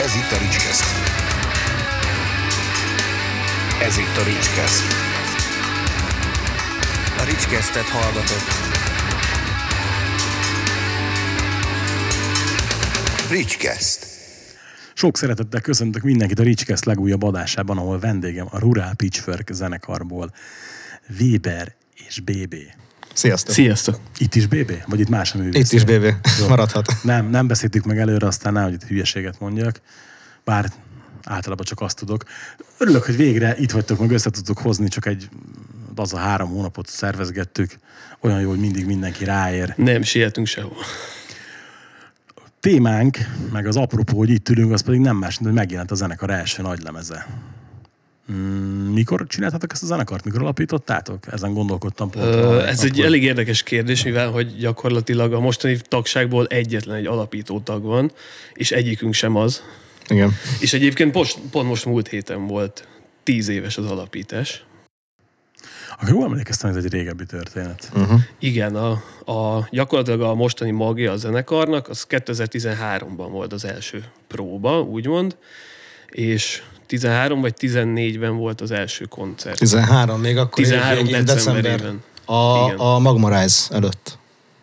Ez itt a Ricskeszt. Ez itt a Ricskeszt. A Ricskesztet hallgatott. Ricskeszt. Sok szeretettel köszöntök mindenkit a Ricskeszt legújabb adásában, ahol vendégem a Rural Pitchfork zenekarból Weber és BB. Sziasztok. Sziasztok! Itt is BB? Vagy itt más a művész? Itt is BB. Jó. Maradhat. Nem, nem beszéltük meg előre, aztán nehogy itt hülyeséget mondjak. Bár általában csak azt tudok. Örülök, hogy végre itt vagytok, meg össze tudtuk hozni, csak egy az a három hónapot szervezgettük. Olyan jó, hogy mindig mindenki ráér. Nem sietünk sehol. témánk, meg az apropó, hogy itt ülünk, az pedig nem más, mint hogy megjelent a zenekar első nagy lemeze. Mm, mikor csináltatok ezt a zenekart? Mikor alapítottátok? Ezen gondolkodtam pont. Ö, ez egy elég érdekes kérdés, mivel hogy gyakorlatilag a mostani tagságból egyetlen egy alapító tag van, és egyikünk sem az. Igen. És egyébként post, pont most múlt héten volt tíz éves az alapítás. Akkor jól emlékeztem, ez egy régebbi történet. Uh-huh. Igen, a, a, gyakorlatilag a mostani magja a zenekarnak, az 2013-ban volt az első próba, úgymond, és 13 vagy 14-ben volt az első koncert. 13, még akkor 13 ilyen decemberében. A, Igen. a Magma Rise előtt.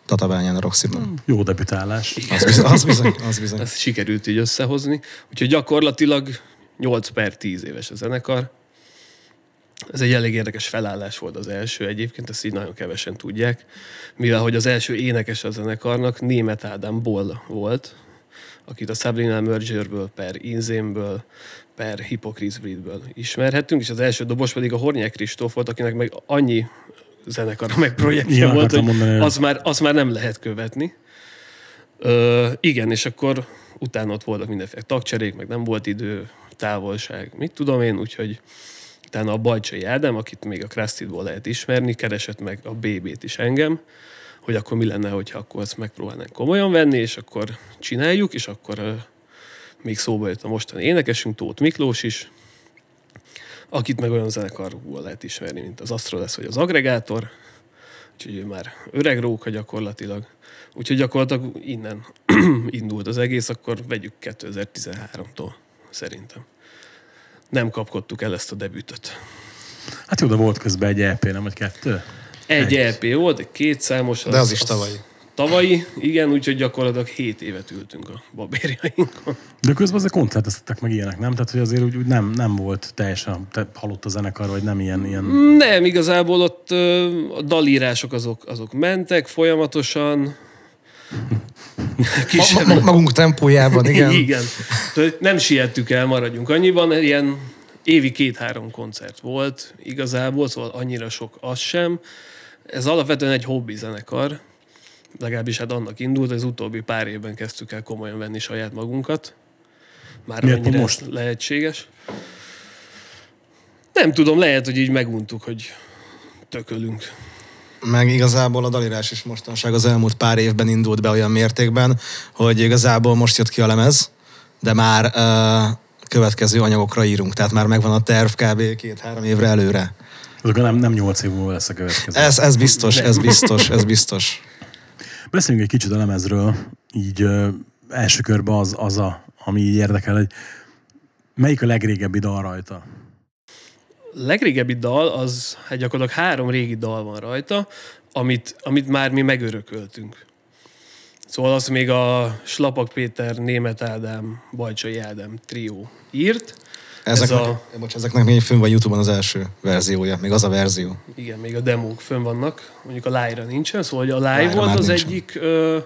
Tatabányán a Roxyban. Jó debütálás. Az bizony, az bizony, az bizony. Ezt sikerült így összehozni. Úgyhogy gyakorlatilag 8 per 10 éves a zenekar. Ez egy elég érdekes felállás volt az első egyébként, ezt így nagyon kevesen tudják. Mivel hogy az első énekes a zenekarnak Német Ádám Boll volt, akit a Subliminal Mergerből, per Inzémből, per Breedből ismerhettünk, és az első dobos pedig a Hornyák Kristóf volt, akinek meg annyi zenekara meg projektje Igen, volt, hogy mondani, az már, az már nem lehet követni. Ö, igen, és akkor utána ott voltak mindenféle tagcserék, meg nem volt idő, távolság, mit tudom én, úgyhogy utána a Bajcsai Ádám, akit még a Krasztitból lehet ismerni, keresett meg a BB-t is engem, hogy akkor mi lenne, hogyha akkor ezt megpróbálnánk komolyan venni, és akkor csináljuk, és akkor még szóba jött a mostani énekesünk, Tóth Miklós is, akit meg olyan zenekarból lehet ismerni, mint az Astro lesz, vagy az Agregátor, úgyhogy ő már öreg róka gyakorlatilag. Úgyhogy gyakorlatilag innen indult az egész, akkor vegyük 2013-tól szerintem. Nem kapkodtuk el ezt a debütöt. Hát jó, de volt közben egy EP, nem vagy kettő? Egy EP volt, egy kétszámos. De az is tavalyi. Tavalyi, igen, úgyhogy gyakorlatilag 7 évet ültünk a babérjainkon. De közben azért koncerteztettek meg ilyenek, nem? Tehát, hogy azért úgy, úgy nem, nem volt teljesen te, halott a zenekar, vagy nem ilyen, ilyen Nem, igazából ott ö, a dalírások azok, azok mentek folyamatosan. Ma, ma, magunk tempójában, igen. Igen. Tehát nem siettük el, maradjunk annyiban. Ilyen évi két-három koncert volt igazából, szóval annyira sok az sem. Ez alapvetően egy hobbi zenekar, legalábbis hát annak indult, az utóbbi pár évben kezdtük el komolyan venni saját magunkat. Már Miért mennyire most? lehetséges. Nem tudom, lehet, hogy így meguntuk, hogy tökölünk. Meg igazából a dalírás is mostanság az elmúlt pár évben indult be olyan mértékben, hogy igazából most jött ki a lemez, de már uh, következő anyagokra írunk, tehát már megvan a terv kb. két-három évre előre. Azok nem, nem 8 év múlva lesz a következő. Ez, ez biztos, ez biztos, ez biztos. Beszéljünk egy kicsit a lemezről, így ö, első körben az, az a, ami így érdekel, hogy melyik a legrégebbi dal rajta? legrégebbi dal, az hát gyakorlatilag három régi dal van rajta, amit, amit már mi megörököltünk. Szóval azt még a Slapak Péter, Német Ádám, Bajcsai Ádám trió írt. Ezeknek, a- bocs, ezeknek még fönn van Youtube-on az első verziója, még az a verzió. Igen, még a demók fönn vannak, mondjuk a live-ra nincsen, szóval hogy a live Live-ra volt az nincsen. egyik, ö,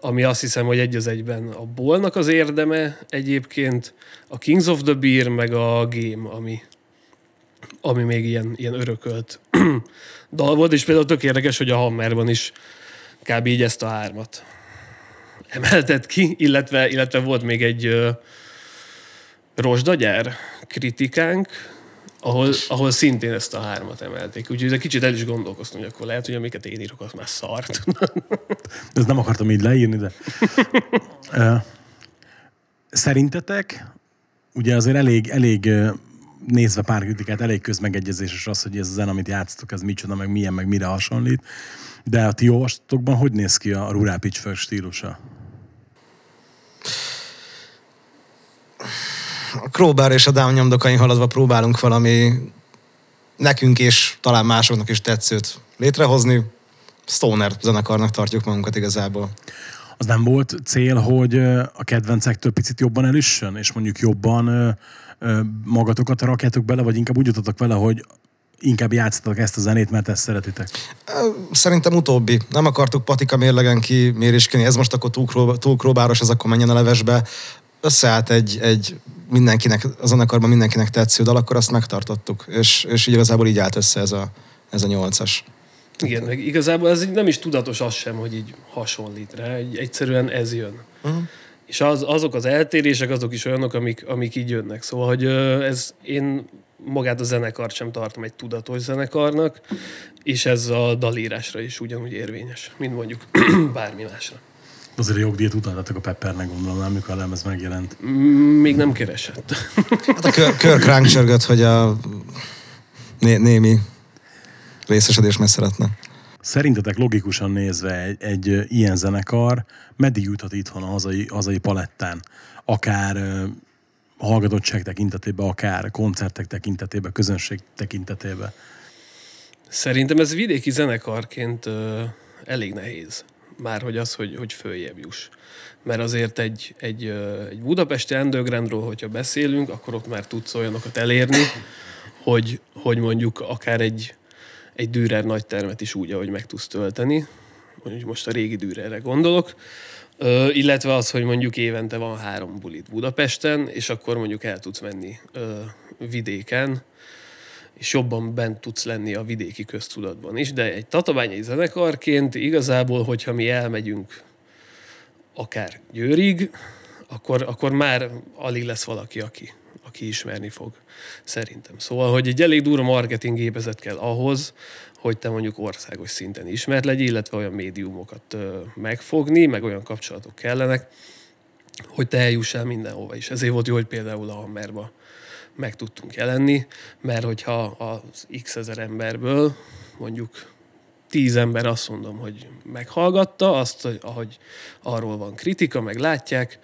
ami azt hiszem, hogy egy az egyben a Bolnak az érdeme egyébként, a Kings of the Beer, meg a Game, ami, ami még ilyen, ilyen örökölt dal volt, és például tök érdekes, hogy a Hammerban is kb. így ezt a hármat emeltet ki, illetve, illetve volt még egy ö, rozsdagyár kritikánk, ahol, ahol szintén ezt a hármat emelték. Úgyhogy egy kicsit el is gondolkoztam, hogy akkor lehet, hogy amiket én írok, az már szart. Ezt nem akartam így leírni, de... Szerintetek, ugye azért elég, elég nézve pár kritikát, elég közmegegyezéses az, hogy ez a zene, amit játsztok, ez micsoda, meg milyen, meg mire hasonlít. De a ti olvasatokban hogy néz ki a Rural Pitchfork stílusa? A Crowbar és a Down nyomdokain haladva próbálunk valami nekünk és talán másoknak is tetszőt létrehozni. Stoner zenekarnak tartjuk magunkat igazából. Az nem volt cél, hogy a kedvencektől picit jobban elüssön, és mondjuk jobban magatokat rakjátok bele, vagy inkább úgy jutottatok vele, hogy inkább játszatok ezt a zenét, mert ezt szeretitek. Szerintem utóbbi. Nem akartuk patika mérlegen ki méréskedni, ez most akkor túl, túl króbáros, ez akkor menjen a levesbe. Összeállt egy, egy mindenkinek, a zenekarban mindenkinek tetsző dal, akkor azt megtartottuk. És, és így igazából így állt össze ez a, ez a nyolcas. Igen, meg igazából ez így nem is tudatos az sem, hogy így hasonlít rá, egy, egyszerűen ez jön. Uh-huh. És az, azok az eltérések, azok is olyanok, amik, amik így jönnek. Szóval, hogy ez én magát a zenekart sem tartom egy tudatos zenekarnak, és ez a dalírásra is ugyanúgy érvényes, mint mondjuk bármi másra. Azért a jogdíjat utaltatok a Peppernek, gondolom, nem, mikor a lemez megjelent. Mm, Még nem keresett. Hát a kör, kör ránk csörgött, hogy a né, némi részesedés meg szeretne. Szerintetek logikusan nézve egy, egy ilyen zenekar meddig juthat itthon a hazai, hazai palettán? Akár hallgatottság tekintetében, akár koncertek tekintetében, közönség tekintetében. Szerintem ez vidéki zenekarként ö, elég nehéz. Már hogy az, hogy, hogy följebb juss. Mert azért egy, egy, egy budapesti undergroundról, hogyha beszélünk, akkor ott már tudsz olyanokat elérni, hogy, hogy mondjuk akár egy, egy Dürer nagy termet is úgy, ahogy meg tudsz tölteni. Mondjuk most a régi Dürerre gondolok. Ö, illetve az, hogy mondjuk évente van három bulit Budapesten, és akkor mondjuk el tudsz menni ö, vidéken, és jobban bent tudsz lenni a vidéki köztudatban is, de egy tatabányai zenekarként igazából, hogyha mi elmegyünk akár Győrig, akkor, akkor már alig lesz valaki, aki, aki ismerni fog, szerintem. Szóval, hogy egy elég durva marketing gépezet kell ahhoz, hogy te mondjuk országos szinten ismert legyél, illetve olyan médiumokat megfogni, meg olyan kapcsolatok kellenek, hogy te eljussál mindenhova is. Ezért volt jó, hogy például a Hammerba meg tudtunk jelenni, mert hogyha az x ezer emberből mondjuk tíz ember azt mondom, hogy meghallgatta azt, hogy ahogy arról van kritika, meg látják,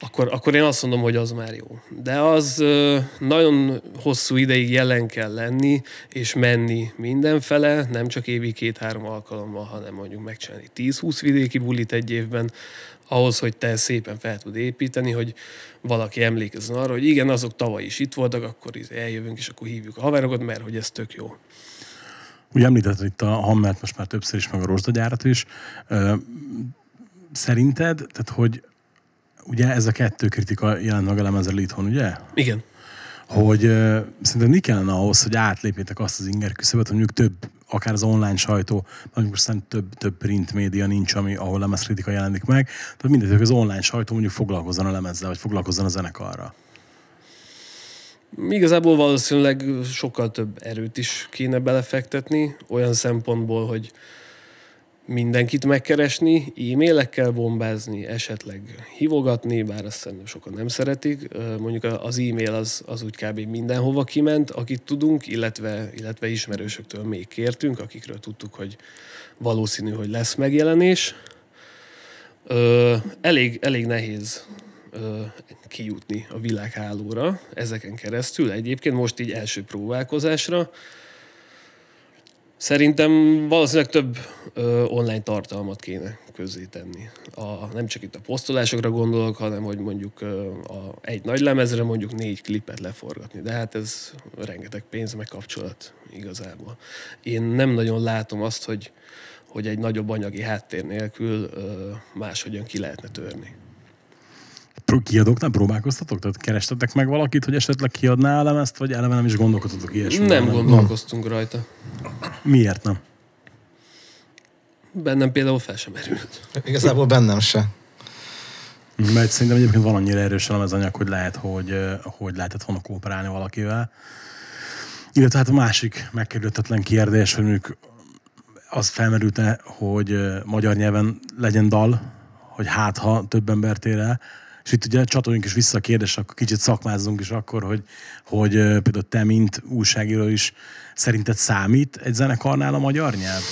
akkor, akkor én azt mondom, hogy az már jó. De az nagyon hosszú ideig jelen kell lenni, és menni mindenfele, nem csak évi két-három alkalommal, hanem mondjuk megcsinálni 10-20 vidéki bulit egy évben, ahhoz, hogy te szépen fel tud építeni, hogy valaki emlékezzen arra, hogy igen, azok tavaly is itt voltak, akkor eljövünk, és akkor hívjuk a haverokat, mert hogy ez tök jó. Ugye említetted itt a Hammert most már többször is, meg a rozsdagyárat is. Szerinted, tehát hogy ugye ez a kettő kritika jelent meg a itthon, ugye? Igen. Hogy ö, szerinted mi kellene ahhoz, hogy átlépjétek azt az inger küszöbet, hogy mondjuk több, akár az online sajtó, mondjuk most több, több print média nincs, ami, ahol lemezkritika jelenik meg. Tehát mindegy, hogy az online sajtó mondjuk foglalkozzon a lemezzel, vagy foglalkozzon a zenekarra. Igazából valószínűleg sokkal több erőt is kéne belefektetni, olyan szempontból, hogy mindenkit megkeresni, e-mailekkel bombázni, esetleg hívogatni, bár azt szerintem sokan nem szeretik. Mondjuk az e-mail az, az úgy kb. mindenhova kiment, akit tudunk, illetve, illetve ismerősöktől még kértünk, akikről tudtuk, hogy valószínű, hogy lesz megjelenés. Elég, elég nehéz kijutni a világhálóra ezeken keresztül. Egyébként most így első próbálkozásra. Szerintem valószínűleg több ö, online tartalmat kéne közzétenni. A, nem csak itt a posztolásokra gondolok, hanem hogy mondjuk ö, a, egy nagy lemezre mondjuk négy klipet leforgatni. De hát ez rengeteg pénz, meg kapcsolat igazából. Én nem nagyon látom azt, hogy, hogy egy nagyobb anyagi háttér nélkül ö, máshogyan ki lehetne törni. Kiadóknál próbálkoztatok? Tehát kerestetek meg valakit, hogy esetleg kiadná a lemezt, vagy eleve nem is gondolkodtatok ilyesmi? Nem gondolkoztunk rajta. Miért nem? Bennem például fel sem merült. Igazából bennem se. Mert szerintem egyébként van annyira erős a lemezanyag, hogy lehet, hogy, hogy lehetett volna kooperálni valakivel. Illetve hát a másik megkerülhetetlen kérdés, hogy mondjuk az felmerült hogy magyar nyelven legyen dal, hogy hát ha több embert ér el. És itt ugye csatoljunk is vissza a kérdésre, akkor kicsit szakmázzunk is akkor, hogy, hogy például te, mint újságíró is szerinted számít egy zenekarnál a magyar nyelv?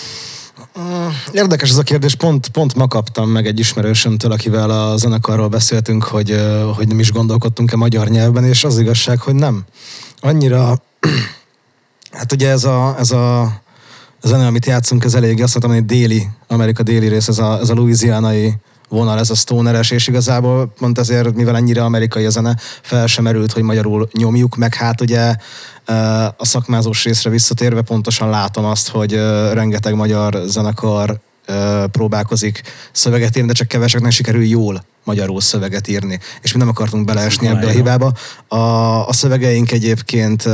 Érdekes ez a kérdés, pont, pont ma kaptam meg egy ismerősömtől, akivel a zenekarról beszéltünk, hogy, hogy nem is gondolkodtunk-e magyar nyelvben, és az igazság, hogy nem. Annyira, hát ugye ez a, ez a, zene, amit játszunk, ez elég, azt mondtam, hogy déli, Amerika déli rész, ez a, ez a louisianai vonal, ez a stoneres, és igazából pont ezért, mivel ennyire amerikai a zene, fel sem merült, hogy magyarul nyomjuk, meg hát ugye ö, a szakmázós részre visszatérve pontosan látom azt, hogy ö, rengeteg magyar zenekar ö, próbálkozik szöveget írni, de csak keveseknek sikerül jól magyarul szöveget írni. És mi nem akartunk beleesni ebbe a hibába. A, a szövegeink egyébként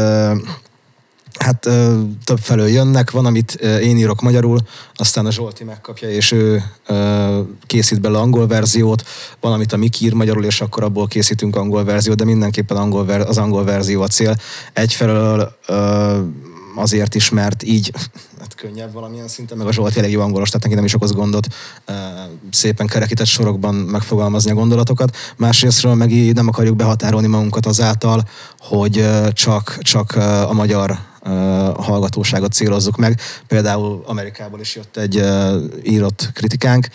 Hát ö, több felől jönnek, van, amit ö, én írok magyarul, aztán a Zsolti megkapja, és ő ö, készít bele angol verziót, van, amit a Miki ír magyarul, és akkor abból készítünk angol verziót, de mindenképpen angol ver, az angol verzió a cél. Egyfelől ö, azért is, mert így hát könnyebb valamilyen szinten, meg a Zsolt elég jó angolos, tehát neki nem is okoz gondot szépen kerekített sorokban megfogalmazni a gondolatokat. Másrésztről meg így nem akarjuk behatárolni magunkat azáltal, hogy csak, csak a magyar hallgatóságot célozzuk meg. Például Amerikából is jött egy írott kritikánk,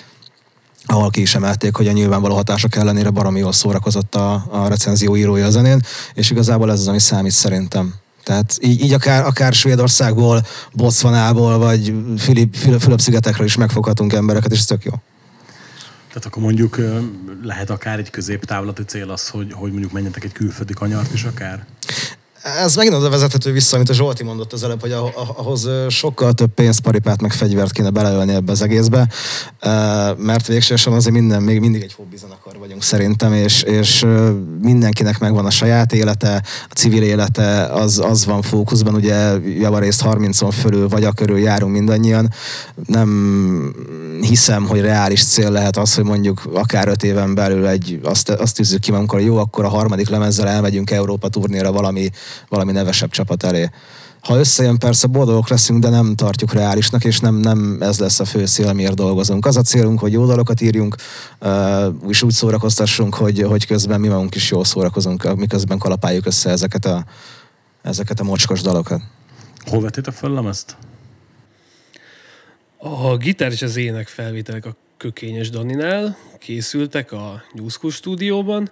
ahol ki is emelték, hogy a nyilvánvaló hatások ellenére baromi jól szórakozott a, a recenzió írója a zenén, és igazából ez az, ami számít szerintem. Tehát így, így akár, akár Svédországból, Botswanából, vagy Filip, Fülöp, Fülöp-szigetekről is megfoghatunk embereket, és ez tök jó. Tehát akkor mondjuk lehet akár egy középtávlati cél az, hogy, hogy mondjuk menjetek egy külföldi kanyart is akár? Ez megint oda vezethető vissza, amit a Zsolti mondott az előbb, hogy ah- ah- ahhoz sokkal több pénzt, paripát, meg fegyvert kéne beleölni ebbe az egészbe, mert végsősorban azért minden, még mindig egy hobbi zenekar vagyunk szerintem, és, és mindenkinek megvan a saját élete, a civil élete, az, az van fókuszban, ugye javarészt 30-on fölül vagy a körül járunk mindannyian. Nem hiszem, hogy reális cél lehet az, hogy mondjuk akár öt éven belül egy, azt, azt tűzzük ki hogy jó, akkor a harmadik lemezzel elmegyünk Európa turnéra valami, valami nevesebb csapat elé. Ha összejön, persze boldogok leszünk, de nem tartjuk reálisnak, és nem, nem ez lesz a fő cél, miért dolgozunk. Az a célunk, hogy jó dalokat írjunk, és úgy szórakoztassunk, hogy, hogy közben mi magunk is jól szórakozunk, miközben kalapáljuk össze ezeket a, ezeket a mocskos dalokat. Hol vettétek fel a lemezt? A gitár és az ének felvételek a Kökényes Daninál készültek a New School stúdióban,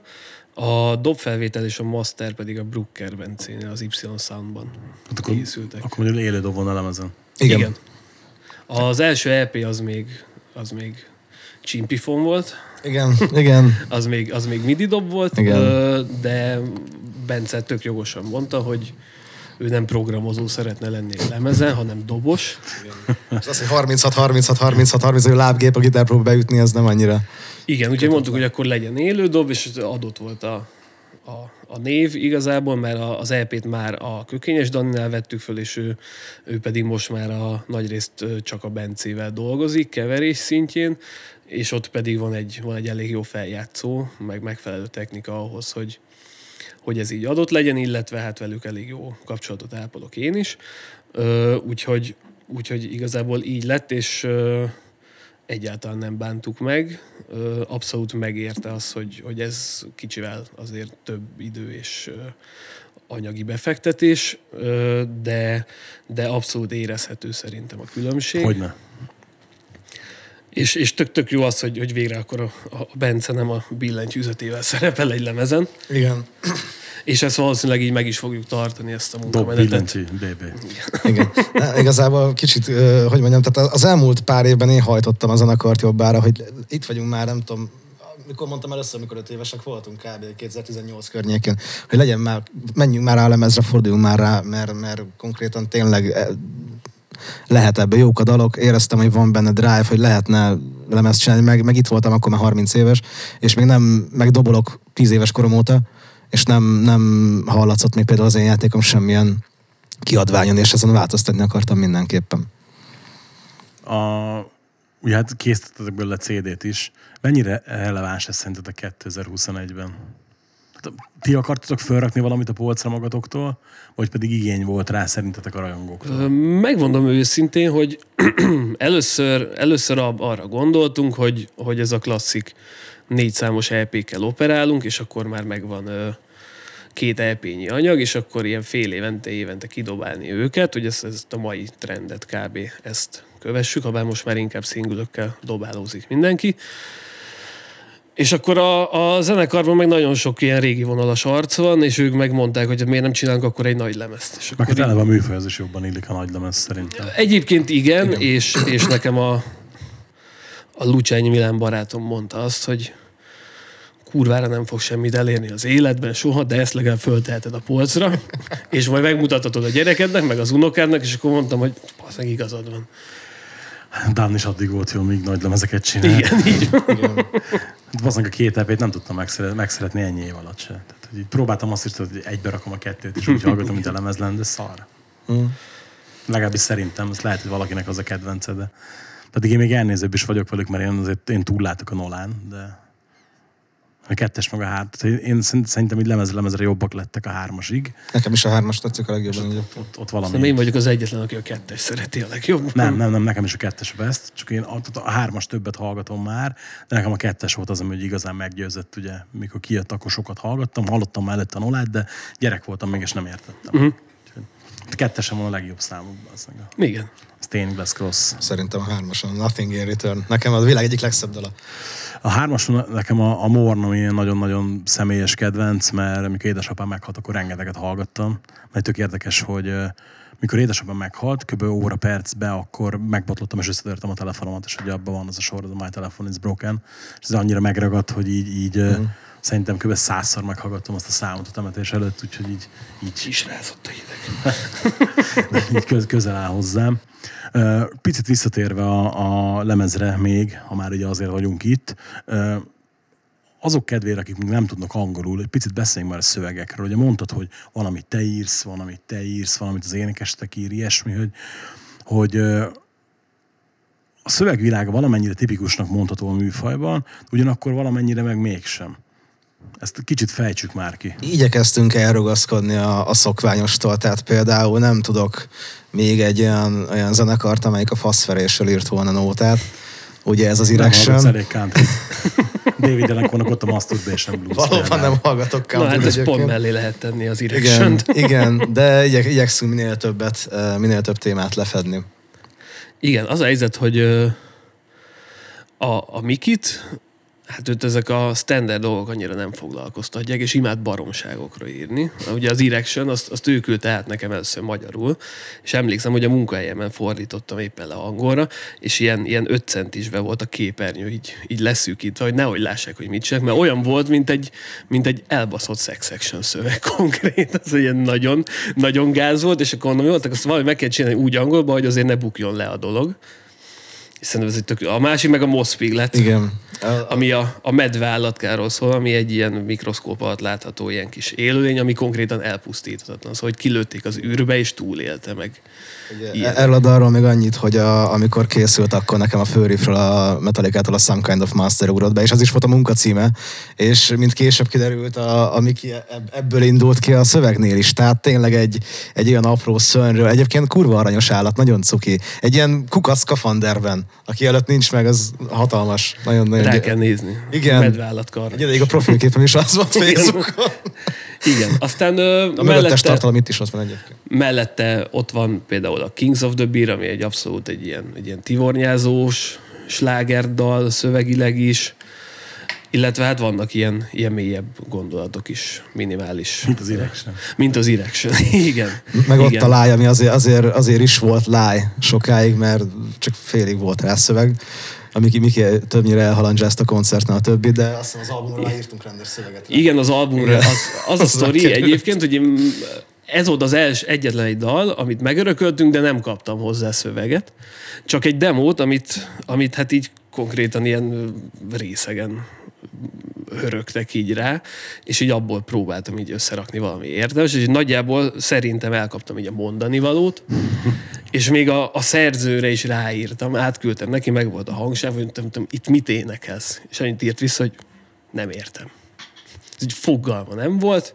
a dobfelvétel és a master pedig a Brucker Bencénél, az Y Soundban Hát akkor, készültek. akkor mondjuk élő dobon a lemezen. Igen. Igen. Az első EP az még, az még csimpifon volt, Igen, igen. az még, az még midi dob volt, Igen. de Bence tök jogosan mondta, hogy ő nem programozó szeretne lenni egy lemezen, hanem dobos. És az, hogy 36, 36, 36, 30, hogy lábgép a gitárpróba beütni, ez nem annyira. Igen, úgyhogy mondtuk, hogy akkor legyen élő dob, és adott volt a, a, a név igazából, mert az EP-t már a Kökényes Daninál vettük föl, és ő, ő pedig most már a nagyrészt csak a Bencével dolgozik, keverés szintjén, és ott pedig van egy, van egy elég jó feljátszó, meg megfelelő technika ahhoz, hogy, hogy ez így adott legyen, illetve hát velük elég jó kapcsolatot ápolok én is. Úgyhogy, úgyhogy igazából így lett, és egyáltalán nem bántuk meg. Abszolút megérte az, hogy, hogy ez kicsivel azért több idő és anyagi befektetés, de, de abszolút érezhető szerintem a különbség. Hogyne? És, és tök, tök jó az, hogy, hogy végre akkor a, a Bence nem a billentyűzetével szerepel egy lemezen, Igen. és ezt valószínűleg így meg is fogjuk tartani, ezt a Dob munkamenetet. billentyű, BB. Igen. De Igazából kicsit, hogy mondjam, tehát az elmúlt pár évben én hajtottam a zenekart jobbára, hogy itt vagyunk már, nem tudom, mikor mondtam először, amikor öt évesek voltunk, kb. 2018 környékén, hogy legyen már, menjünk már a lemezre, forduljunk már rá, mert, mert konkrétan tényleg eh, lehet ebből jók a dalok, éreztem, hogy van benne drive, hogy lehetne lemezt csinálni, meg, meg itt voltam akkor már 30 éves, és még nem, meg dobolok 10 éves korom óta, és nem, nem hallatszott még például az én játékom semmilyen kiadványon, és ezen változtatni akartam mindenképpen. A, ugye hát készítettek belőle CD-t is. Mennyire releváns ez szerintetek 2021-ben? Ti akartatok felrakni valamit a polcra magatoktól, vagy pedig igény volt rá szerintetek a rajongóktól? Megmondom őszintén, hogy először, először arra gondoltunk, hogy, hogy ez a klasszik négy számos EP-kkel operálunk, és akkor már megvan két EP-nyi anyag, és akkor ilyen fél évente, évente kidobálni őket, hogy ezt, ezt a mai trendet kb. ezt kövessük, ha bár most már inkább szingülökkel dobálózik mindenki. És akkor a, a zenekarban meg nagyon sok ilyen régi vonalas arc van, és ők megmondták, hogy miért nem csinálunk akkor egy nagy lemezt. És Meg akkor hát így- eleve a műfajhoz is jobban illik a nagy lemez szerintem. Egyébként igen, igen. És, és nekem a, a Lucsányi Milán barátom mondta azt, hogy kurvára nem fog semmit elérni az életben soha, de ezt legalább fölteheted a polcra, és majd megmutathatod a gyerekednek, meg az unokádnak, és akkor mondtam, hogy az meg igazad van. Dan is addig volt jó, míg nagy lemezeket csinál. Igen, így van. Hát Valószínűleg a két EP-t nem tudtam megszeret, megszeretni ennyi év alatt se. Tehát, hogy így próbáltam azt is, hogy egybe rakom a kettőt, és úgy hallgatom, mint a lemez lenne, de szar. Legalábbis szerintem, ez lehet, hogy valakinek az a kedvence, de pedig én még elnézőbb is vagyok velük, mert én azért én túllátok a Nolán, de a kettes meg a hát. Én, én szerint- szerintem így lemez lemezre jobbak lettek a hármasig. Nekem is a hármas tetszik a legjobban. egyébként. Ott, ott valami. Nem én vagyok az egyetlen, aki a kettes szereti a legjobban. Nem, nem, nem, nekem is a kettes a best, csak én a, a hármas többet hallgatom már, de nekem a kettes volt az, ami hogy igazán meggyőzött, ugye, mikor kijött, akkor sokat hallgattam, hallottam már előtte a nolát, de gyerek voltam még, és nem értettem. Uh-huh. A kettesem van a legjobb számukban, az Stained Glass Cross. Szerintem a hármason. Nothing in return. Nekem a világ egyik legszebb dala. A hármason nekem a, a Morn, ami nagyon-nagyon személyes kedvenc, mert amikor édesapám meghalt, akkor rengeteget hallgattam. Mert tök érdekes, hogy mikor édesapám meghalt, kb. óra percbe, akkor megbotlottam és összetörtem a telefonomat, és ugye abban van az a sor, az a My Telephone is Broken, és ez annyira megragadt, hogy így, így mm. Szerintem kb. százszor meghallgattam azt a számot a temetés előtt, úgyhogy így, így Is rázott a hideg. de így köz, közel áll hozzám. Picit visszatérve a, a lemezre még, ha már ugye azért vagyunk itt, azok kedvére, akik még nem tudnak angolul, egy picit beszéljünk már a szövegekről. Ugye mondtad, hogy van, amit te írsz, van, amit te írsz, van, amit az énekestek ír, ilyesmi, hogy, hogy a szövegvilága valamennyire tipikusnak mondható a műfajban, ugyanakkor valamennyire meg mégsem. Ezt kicsit fejtsük már ki. Igyekeztünk elrugaszkodni a, a szokványostól, tehát például nem tudok még egy olyan, olyan zenekart, amelyik a faszferéssel írt volna nótát. Ugye ez az Nem Erection. elég country David Allenconnak ott a Masturbation Blues. Valóban például. nem hallgatok Na hát ez pont mellé lehet tenni az Igen, erection igen, de igyek, igyekszünk minél többet, minél több témát lefedni. Igen, az a helyzet, hogy a, a Mikit, hát őt ezek a standard dolgok annyira nem foglalkoztatják, és imád baromságokra írni. Ugye az Erection, azt, azt ő küldte át nekem először magyarul, és emlékszem, hogy a munkahelyemen fordítottam éppen le angolra, és ilyen, ilyen 5 centisbe volt a képernyő, így, így leszűkítve, hogy nehogy lássák, hogy mit csinálok, mert olyan volt, mint egy, mint egy elbaszott sex section szöveg konkrét, az ilyen nagyon, nagyon gáz volt, és akkor mondom, jó, azt valahogy meg kell csinálni úgy angolba, hogy azért ne bukjon le a dolog. És Szerintem ez egy tök... A másik meg a Mospig lett, Igen. Ami a, a medve állatkáról szól, ami egy ilyen mikroszkóp alatt látható ilyen kis élőlény, ami konkrétan elpusztíthatatlan. Szóval, hogy kilőtték az űrbe, és túlélte meg. Erről a dalról még annyit, hogy a, amikor készült, akkor nekem a főriffről a Metallicától a Some Kind of Master ugrott be, és az is volt a munkacíme, és mint később kiderült, a, a Miki ebb- ebből indult ki a szövegnél is, tehát tényleg egy, egy olyan apró szörnyről, egyébként kurva aranyos állat, nagyon cuki, egy ilyen kukac skafanderben, aki előtt nincs meg, az hatalmas, nagyon, Rá kell nézni. Igen. Medve állatkarra. Egy ideig a profilképem is az volt Facebookon. Igen. Aztán ö, A mellette, tartalom itt is ott van egyébként. mellette ott van például a Kings of the Beer, ami egy abszolút egy ilyen, egy ilyen tivornyázós slágerdal szövegileg is, illetve hát vannak ilyen, ilyen mélyebb gondolatok is, minimális. Mint az Erection. Mint az Erection, igen. Meg ott igen. a láj, ami azért, azért, azért is volt láj sokáig, mert csak félig volt rá szöveg. Amiki Miki többnyire elhalandzsázta a koncertnél a többi, de azt hiszem az albumra írtunk rendes szöveget. rá. Igen, az albumra, az, az a sztori egyébként, hogy én, ez volt az els, egyetlen egy dal, amit megörököltünk, de nem kaptam hozzá szöveget. Csak egy demót, amit, amit hát így konkrétan ilyen részegen hörögtek így rá, és így abból próbáltam így összerakni valami értelmes, és nagyjából szerintem elkaptam így a mondani valót, és még a, a szerzőre is ráírtam, átküldtem neki, meg volt a hangsáv, hogy nem tudom, itt mit énekelsz? És annyit írt vissza, hogy nem értem. Ez egy fogalma nem volt.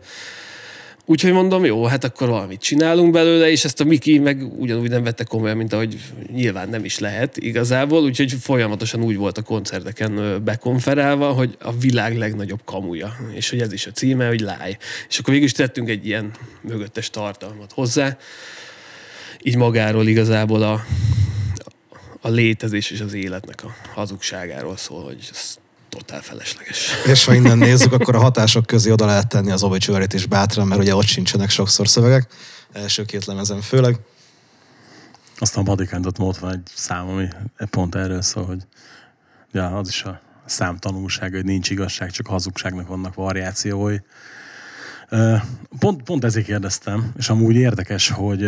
Úgyhogy mondom, jó, hát akkor valamit csinálunk belőle, és ezt a Miki meg ugyanúgy nem vette komolyan, mint ahogy nyilván nem is lehet igazából, úgyhogy folyamatosan úgy volt a koncerteken bekonferálva, hogy a világ legnagyobb kamuja, és hogy ez is a címe, hogy láj. És akkor végül is tettünk egy ilyen mögöttes tartalmat hozzá, így magáról igazából a, a létezés és az életnek a hazugságáról szól, hogy ez totál felesleges. És ha innen nézzük, akkor a hatások közé oda lehet tenni az obituary is bátran, mert ugye ott sincsenek sokszor szövegek. Első két lemezen főleg. Aztán a Bodycount ott van egy szám, ami pont erről szól, hogy ja, az is a szám tanulsága, hogy nincs igazság, csak hazugságnak vannak variációi. Pont, pont ezért kérdeztem, és amúgy érdekes, hogy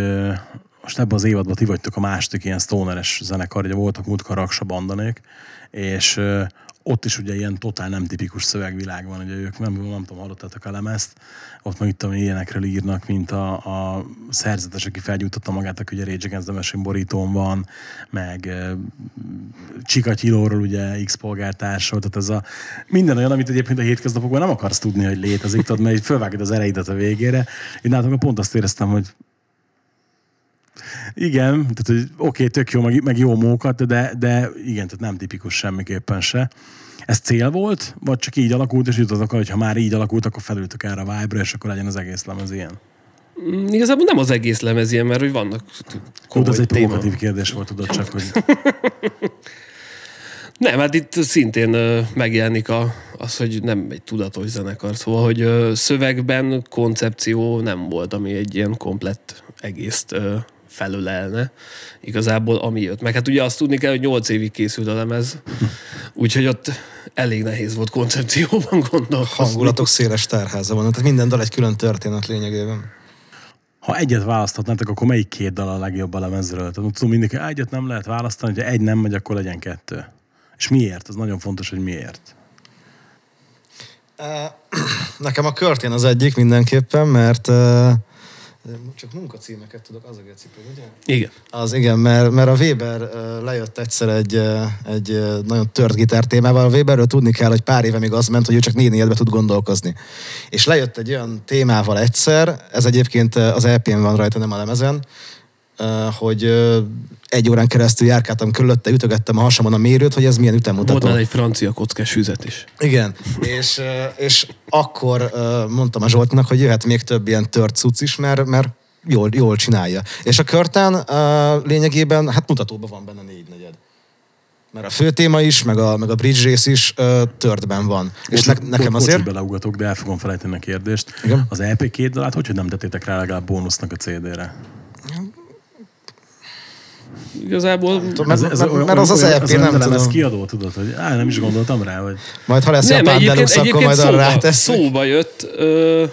most ebben az évadban ti vagytok a második ilyen stoneres zenekar, ugye voltak múltkor Raksa Bandanék, és ott is ugye ilyen totál nem tipikus szövegvilág van, ugye ők nem, nem tudom, hallottátok a lemezt, ott meg itt ilyenekről írnak, mint a, a szerzetes, aki felgyújtotta magát, aki ugye Rage Against the Machine borítón van, meg ö, Csikatyilóról ugye X polgártársról, tehát ez a minden olyan, amit egyébként a hétköznapokban nem akarsz tudni, hogy létezik, tudod, mert így fölvágod az ereidet a végére. Én nálam pont azt éreztem, hogy igen, tehát hogy oké, okay, tök jó, meg, meg jó mókat, de, de igen, tehát nem tipikus semmiképpen se. Ez cél volt, vagy csak így alakult, és jutottatok, hogy ha már így alakult, akkor felültök erre a vibe és akkor legyen az egész lemez ilyen? Mm, Igazából nem az egész lemez ilyen, mert hogy vannak komoly ez egy téma- provokatív kérdés volt, tudod csak, hogy Nem, hát itt szintén megjelenik a, az, hogy nem egy tudatos zenekar. Szóval, hogy szövegben koncepció nem volt, ami egy ilyen komplett egészt felölelne. Igazából ami jött. Meg hát ugye azt tudni kell, hogy 8 évig készült a lemez, úgyhogy ott elég nehéz volt koncepcióban gondolkozni. Hangulatok széles tárháza van, tehát minden dal egy külön történet lényegében. ha egyet választhatnátok, akkor melyik két dal a legjobb a lemezről? Tehát tudom, mindenki, "Á, egyet nem lehet választani, hogyha egy nem megy, akkor legyen kettő. És miért? Az nagyon fontos, hogy miért. Nekem a Curtin az egyik mindenképpen, mert uh, csak munkacímeket tudok, az a gecipő, ugye? Igen. Az igen, mert, mert a Weber lejött egyszer egy, egy nagyon tört gitár témával. A Weberről tudni kell, hogy pár éve még az ment, hogy ő csak négy négyedbe tud gondolkozni. És lejött egy olyan témával egyszer, ez egyébként az EP-n van rajta, nem a lemezen, hogy ö, egy órán keresztül járkáltam körülötte, ütögettem a hasamon a mérőt, hogy ez milyen ütemutató. Volt már egy francia kockás üzet is. Igen, és, ö, és akkor ö, mondtam a Zsoltnak, hogy jöhet még több ilyen tört cucc is, mert, mert jól, jól csinálja. És a körtán uh, lényegében, hát mutatóban van benne négy negyed. Mert a fő téma is, meg a, meg a bridge rész is uh, törtben van. és ne, nekem bocs, azért... beleugatok, de el fogom felejteni a kérdést. Igen? Az EP két dalát, hogy, hogy nem tettétek rá legalább bónusznak a CD-re? Igazából... Mert, mert, mert az az EP, olyan nem tudom. kiadó, tudod, hogy á, nem is gondoltam rá, hogy Majd ha lesz Nem, egyébként, deluxe, akkor majd arra szóba, rátesz. szóba jött. Ö,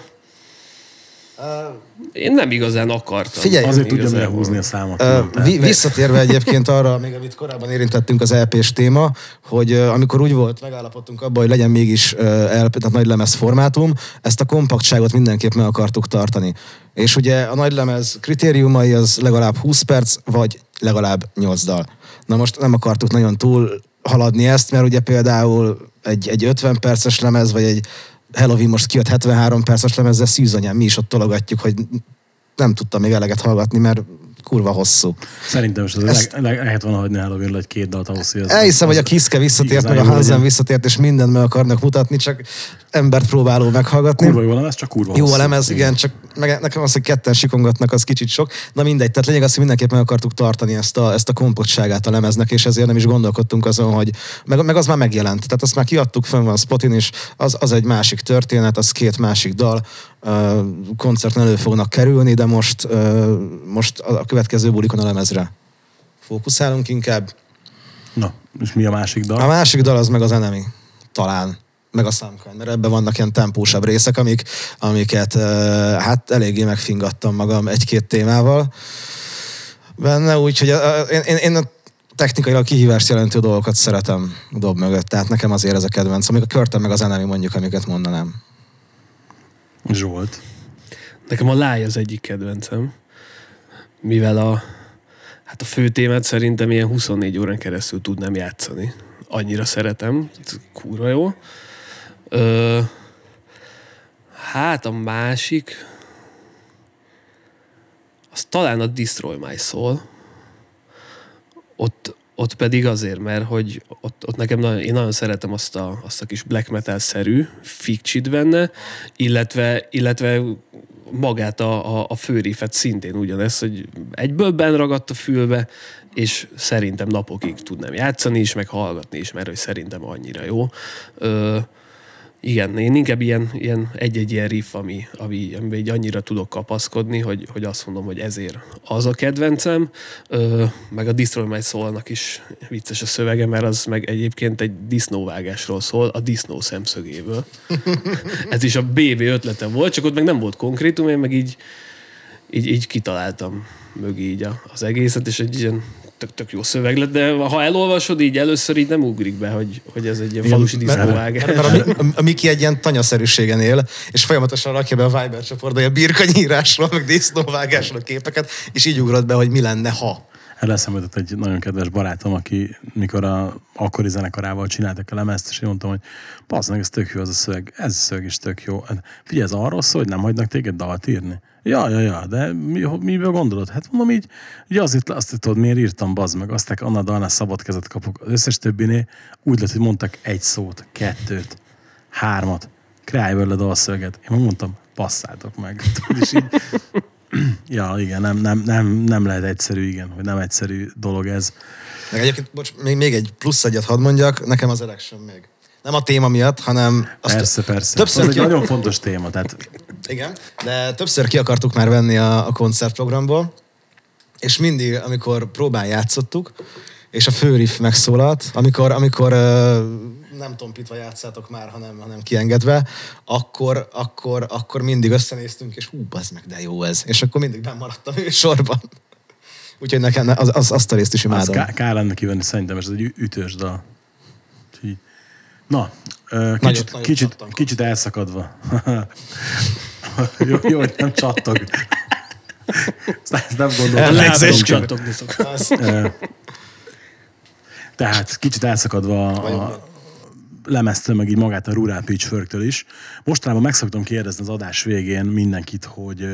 én nem igazán akartam. Figyelj, azért tudjam Igazából. elhúzni a számot. Tehát- vi- visszatérve egyébként arra, még amit korábban érintettünk az LP-s téma, hogy ö, amikor úgy volt, megállapodtunk abban, hogy legyen mégis ö, LP, tehát nagy lemez formátum, ezt a kompaktságot mindenképp meg akartuk tartani. És ugye a nagy lemez kritériumai az legalább 20 perc, vagy legalább 8 dal. Na most nem akartuk nagyon túl haladni ezt, mert ugye például egy, egy 50 perces lemez, vagy egy Halloween most kijött 73 perces lemezzel szűzanyám, mi is ott tologatjuk, hogy nem tudtam még eleget hallgatni, mert kurva hosszú. Szerintem is Ezt- leg, leg, lehet volna hagyni Halloween egy két dalt ahhoz, hogy Elhiszem, hogy a Kiszke visszatért, meg a Hansen visszatért, és mindent meg akarnak mutatni, csak embert próbáló meghallgatni. Kurva jó a lemez, csak kurva Jó a lemez, igen, csak meg nekem az, hogy ketten sikongatnak, az kicsit sok. Na mindegy, tehát lényeg az, hogy mindenképp meg akartuk tartani ezt a, ezt a kompaktságát a lemeznek, és ezért nem is gondolkodtunk azon, hogy meg, meg az már megjelent. Tehát azt már kiadtuk, fönn van Spotin is, az, az egy másik történet, az két másik dal, koncerten elő fognak kerülni, de most, most a következő bulikon a lemezre fókuszálunk inkább. Na, és mi a másik dal? A másik dal az meg az Enemy, talán meg a Samkain, mert ebben vannak ilyen tempósabb részek, amik, amiket hát eléggé megfingattam magam egy-két témával benne, úgyhogy én, én, én a technikailag kihívást jelentő dolgokat szeretem dob mögött, tehát nekem azért ez a kedvenc, amíg a Körtem meg az Enemy mondjuk, amiket mondanám. Zsolt. Nekem a láj az egyik kedvencem, mivel a, hát a fő témát szerintem ilyen 24 órán keresztül tudnám játszani. Annyira szeretem, kurva jó. Ö, hát a másik, talán a Destroy My Soul, ott, ott pedig azért, mert hogy ott, ott nekem nagyon, én nagyon szeretem azt a, azt a kis black metal-szerű fikcsit benne, illetve, illetve magát a, a, a főrifet szintén ugyanez, hogy egyből benn ragadt a fülbe, és szerintem napokig tudnám játszani is, meg hallgatni is, mert hogy szerintem annyira jó. Ö, igen, én inkább ilyen, ilyen egy-egy ilyen riff, ami, ami, ami így annyira tudok kapaszkodni, hogy, hogy azt mondom, hogy ezért az a kedvencem, ö, meg a Destroy My Soul-nak is vicces a szövege, mert az meg egyébként egy disznóvágásról szól, a disznó szemszögéből. Ez is a BV ötlete volt, csak ott meg nem volt konkrétum, én meg így, így, így kitaláltam mögé így a, az egészet, és egy ilyen tök, tök jó szöveg lett, de ha elolvasod, így először így nem ugrik be, hogy, hogy ez egy ilyen falusi disznóvágás. Mert, mert a, a, a Miki egy ilyen tanyaszerűségen él, és folyamatosan rakja be a Viber csoportba a birkanyírásról, meg disznóvágásról képeket, és így ugrott be, hogy mi lenne, ha. El eszembe jutott egy nagyon kedves barátom, aki mikor a akkori zenekarával csináltak a lemezt, és én mondtam, hogy passz meg, ez tök jó az a szöveg, ez a szöveg is tök jó. Hát Figyelj, ez arról szól, hogy nem hagynak téged dalt írni. Ja, ja, ja, de mi, miből gondolod? Hát mondom így, így azért azt tudod, miért írtam, bazd meg, azt Anna Dalnál szabad kezet kapok. Az összes többinél úgy lett, hogy mondtak egy szót, kettőt, hármat, kreálj belőle dalszöveget. Én mondtam, passzátok meg. Tudod, és így, ja, igen, nem, nem, nem, nem lehet egyszerű, igen, hogy nem egyszerű dolog ez. Meg egyébként, bocs, még, még egy plusz egyet hadd mondjak, nekem az election még. Nem a téma miatt, hanem... Azt Persze, persze. Többször Ez egy nagyon fontos téma, tehát Igen, de többször ki akartuk már venni a, a koncertprogramból, és mindig, amikor próbán játszottuk, és a főriff megszólalt, amikor, amikor nem tompítva játszátok már, hanem, hanem kiengedve, akkor, akkor, akkor mindig összenéztünk, és hú, bazd meg, de jó ez. És akkor mindig nem maradtam ő sorban. Úgyhogy nekem az, az, azt a részt is azt imádom. ká- kár lenne kivenni, szerintem ez egy ütős dal. Na, Nagyot- kicsit, nagyot kicsit, kicsit elszakadva. jó, jó, hogy nem csattog. Ezt nem Látom, csak- csattogni szok. Az, Ö, Tehát kicsit elszakadva a, lemeztől, meg így magát a Rural Pitchforktől is. Mostanában meg szoktam kérdezni az adás végén mindenkit, hogy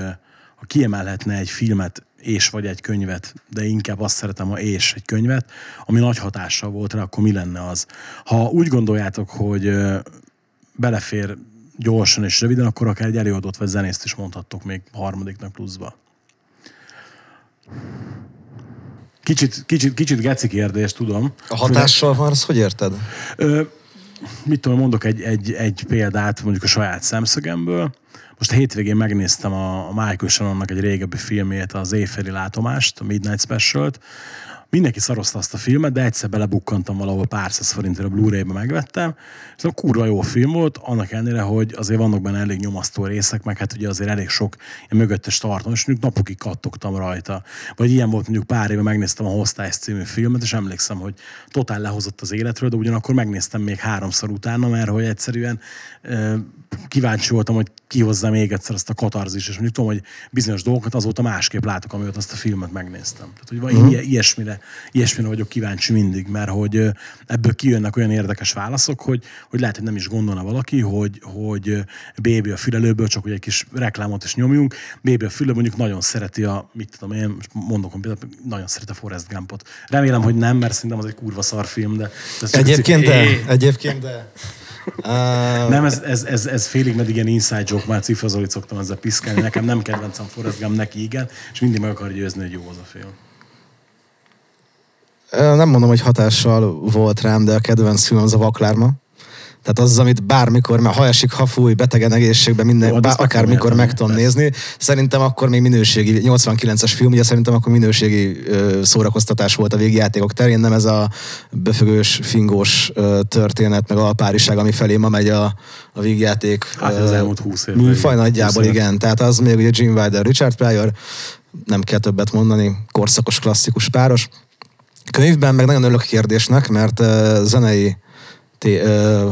ha kiemelhetne egy filmet és vagy egy könyvet, de inkább azt szeretem, ha és egy könyvet, ami nagy hatással volt rá, akkor mi lenne az? Ha úgy gondoljátok, hogy belefér gyorsan és röviden, akkor akár egy előadót vagy zenészt is mondhattok még harmadiknak pluszba. Kicsit, kicsit, kicsit geci kérdés, tudom. a hatással van, azt hogy érted? Ö, mit tudom, mondok egy, egy, egy példát mondjuk a saját szemszögemből. Most a hétvégén megnéztem a, a Michael Shannonnak egy régebbi filmét, az Éjféli látomást, a Midnight Special-t. Mindenki szarozta azt a filmet, de egyszer belebukkantam valahol pár száz forintért a Blu-ray-be megvettem. A kurva jó film volt, annak ellenére, hogy azért vannak benne elég nyomasztó részek, meg hát ugye azért elég sok mögöttes tartalom, és mondjuk napokig kattogtam rajta. Vagy ilyen volt mondjuk pár éve megnéztem a Hostess című filmet, és emlékszem, hogy totál lehozott az életről, de ugyanakkor megnéztem még háromszor utána, mert hogy egyszerűen kíváncsi voltam, hogy kihozza még egyszer azt a katarzis, és mondjuk tudom, hogy bizonyos dolgokat azóta másképp látok, amióta azt a filmet megnéztem. Tehát, hogy uh-huh. ilyesmire, ilyesmire vagyok kíváncsi mindig, mert hogy ebből kijönnek olyan érdekes válaszok, hogy, hogy lehet, hogy nem is gondolna valaki, hogy, hogy Baby a fülelőből, csak hogy egy kis reklámot is nyomjunk. Baby a fülelő mondjuk nagyon szereti a, mit tudom én, mondok például, nagyon szereti a Forrest Gumpot. Remélem, hogy nem, mert szerintem az egy kurva szar film, de... ez csak Egyébként egy- de, egyébként de. Uh, nem, ez, ez, ez, ez félig meddig ilyen inside joke, már Cifra Zolit szoktam ezzel piszkálni. Nekem nem kedvencem Forrest Gump, neki igen, és mindig meg akar győzni, hogy jó az a film. nem mondom, hogy hatással volt rám, de a kedvenc film az a Vaklárma. Tehát az, amit bármikor, mert ha esik, ha fúj, betegen egészségben, minden, Jó, bár, akármikor meg tudom nézni. Szerintem akkor még minőségi, 89-es film, ugye szerintem akkor minőségi ö, szórakoztatás volt a végjátékok terén, nem ez a befögős, fingós ö, történet, meg alpáriság, ami felé ma megy a, a végjáték. Hát az elmúlt 20 évben, Műfaj nagyjából, 25. igen. Tehát az még ugye Jim Wilder, Richard Pryor, nem kell többet mondani, korszakos, klasszikus páros. Könyvben meg nagyon örülök a kérdésnek, mert uh, zenei, té, uh,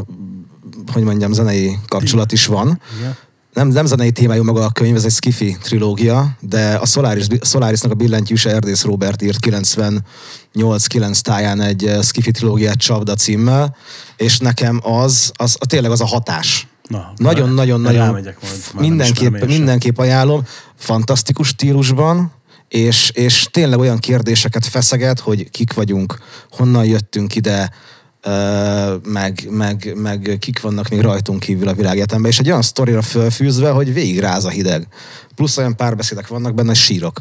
hogy mondjam, zenei kapcsolat is van. Igen. Nem, nem zenei témájú maga a könyv, ez egy skifi trilógia, de a Solaris, Solarisnak a billentyűse Erdész Robert írt 98-9 táján egy skifi trilógiát Csapda címmel, és nekem az, az, az tényleg az a hatás. Na, Nagyon-nagyon-nagyon mindenképp, mindenképp ajánlom. Fantasztikus stílusban, és, és tényleg olyan kérdéseket feszeget, hogy kik vagyunk, honnan jöttünk ide, ö, meg, meg, meg kik vannak még rajtunk kívül a világegyetemben, és egy olyan sztorira fölfűzve, hogy végig ráz a hideg. Plusz olyan párbeszédek vannak benne, sírok.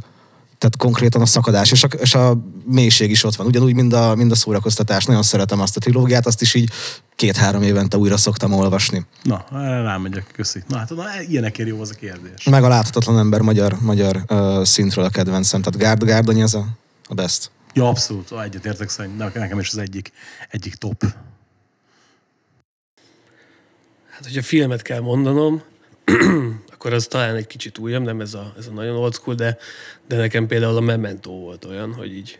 Tehát konkrétan a szakadás, és a, és a mélység is ott van. Ugyanúgy, mint a, mind a szórakoztatás. Nagyon szeretem azt a trilógiát, azt is így két-három évente újra szoktam olvasni. Na, rámegyek, köszi. Na hát na, ilyenekért jó az a kérdés. Meg a láthatatlan ember magyar, magyar uh, szintről a kedvencem. Tehát Gárd Gárdonyi az a, a best. Ja, abszolút, egyetértek szerintem, nekem is az egyik, egyik top. Hát, hogyha filmet kell mondanom, akkor az talán egy kicsit újabb, nem ez a, ez a nagyon old school, de, de nekem például a Memento volt olyan, hogy így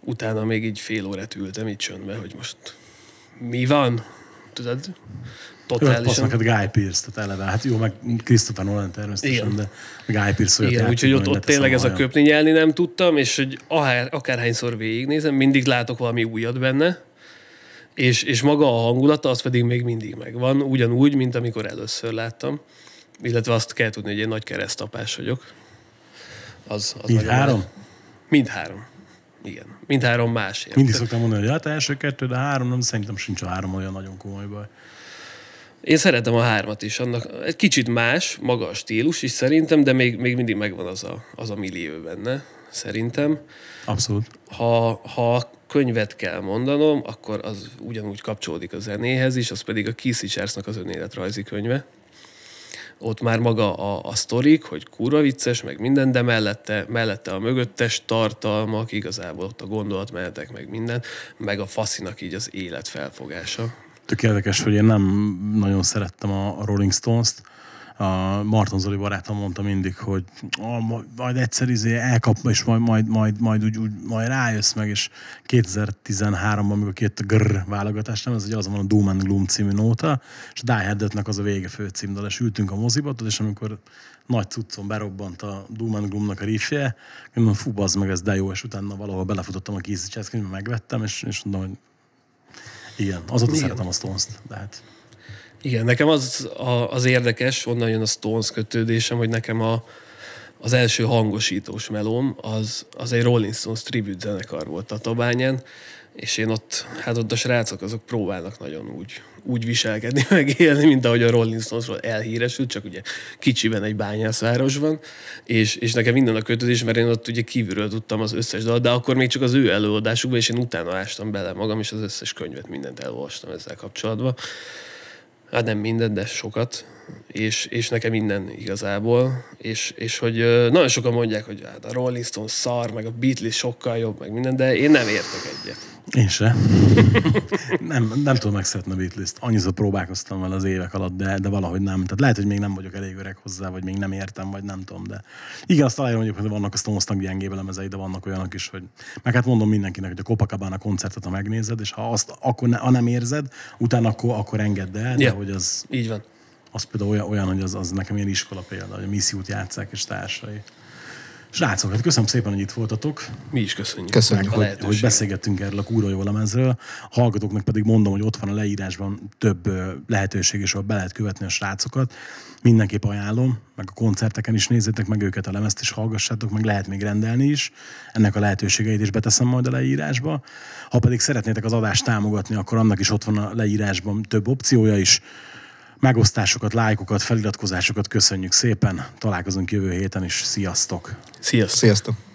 utána még így fél órát ültem így csöndbe, hogy most mi van? Tudod? Totálisan. neked Guy Pearce, tehát eleve. Hát jó, meg Christopher Nolan természetesen, Igen. de Guy Pearce olyat Igen, úgyhogy ott, ott tényleg ez a köpni nyelni nem tudtam, és hogy akár, akárhányszor végignézem, mindig látok valami újat benne, és, és maga a hangulata, az pedig még mindig megvan, ugyanúgy, mint amikor először láttam. Illetve azt kell tudni, hogy én nagy keresztapás vagyok. Az, az Mind három? nagy. Mindhárom. Igen. Mindhárom másért. Mindig szoktam mondani, hogy hát első kettő, de három, nem, szerintem sincs a három olyan nagyon komoly baj. Én szeretem a hármat is. Annak egy kicsit más, maga a stílus is szerintem, de még, még mindig megvan az a, az a millió benne, szerintem. Abszolút. Ha, ha könyvet kell mondanom, akkor az ugyanúgy kapcsolódik a zenéhez is, az pedig a Keith Richardsnak az önéletrajzi könyve. Ott már maga a, a sztorik, hogy kurva vicces, meg minden, de mellette, mellette a mögöttes tartalmak, igazából ott a gondolatmenetek, meg minden, meg a faszinak így az élet felfogása. Tök érdekes, hogy én nem nagyon szerettem a Rolling Stones-t. A Marton Zoli barátom mondta mindig, hogy ah, majd- egyszer izé elkap, és majd, majd, majd, majd, úgy, úgy, majd rájössz meg, és 2013-ban, amikor kijött a Grr válogatás, nem ez, hogy az van a Doom and Gloom című nóta, és a Die Hard az a vége főcímdal, és ültünk a moziba, és amikor nagy cuccon berobbant a Doom and Gloomnak a riffje, mondom, fú, bazd meg, ez de jó, és utána valahol belefutottam a Keith könyvbe, megvettem, és, és mondom, hogy igen, azóta Igen. szeretem a Stones-t, de hát Igen, nekem az a, az érdekes, onnan jön a Stones kötődésem, hogy nekem a, az első hangosítós melóm, az, az egy Rolling Stones tribute zenekar volt Tatabányán, és én ott, hát ott a srácok azok próbálnak nagyon úgy, úgy viselkedni, meg élni, mint ahogy a Rolling Stonesról elhíresült, csak ugye kicsiben egy bányászvárosban, és, és nekem minden a kötődés, mert én ott ugye kívülről tudtam az összes dal, de akkor még csak az ő előadásukban, és én utána ástam bele magam, és az összes könyvet, mindent elolvastam ezzel kapcsolatban. Hát nem minden, de sokat. És, és nekem minden igazából. És, és hogy nagyon sokan mondják, hogy hát a Rolling Stones szar, meg a Beatles sokkal jobb, meg minden, de én nem értek egyet. Én se. nem, nem tudom megszeretni a Beatles-t. Annyiszor próbálkoztam vele az évek alatt, de, de valahogy nem. Tehát lehet, hogy még nem vagyok elég öreg hozzá, vagy még nem értem, vagy nem tudom, de igen, azt találom mondjuk, hogy vannak a Stones-nak gyengébb elemezei, de vannak olyanok is, hogy meg hát mondom mindenkinek, hogy a Copacabana koncertet, ha megnézed, és ha azt akkor ne, ha nem érzed, utána akkor, akkor engedd el, de Ja. hogy az, Így van. az például olyan, olyan hogy az, az nekem ilyen iskola példa, hogy a missziót játszák és társai. Srácok, hát köszönöm szépen, hogy itt voltatok. Mi is köszönjük. Köszönjük, hogy, hogy lehetőséget. beszélgettünk erről a kurva jó lemezről. A hallgatóknak pedig mondom, hogy ott van a leírásban több lehetőség, és ahol be lehet követni a srácokat. Mindenképp ajánlom, meg a koncerteken is nézzétek meg őket, a lemezt is hallgassátok, meg lehet még rendelni is. Ennek a lehetőségeit is beteszem majd a leírásba. Ha pedig szeretnétek az adást támogatni, akkor annak is ott van a leírásban több opciója is. Megosztásokat, lájkokat, feliratkozásokat köszönjük szépen. Találkozunk jövő héten is. Sziasztok! Sziasztok! Sziasztok!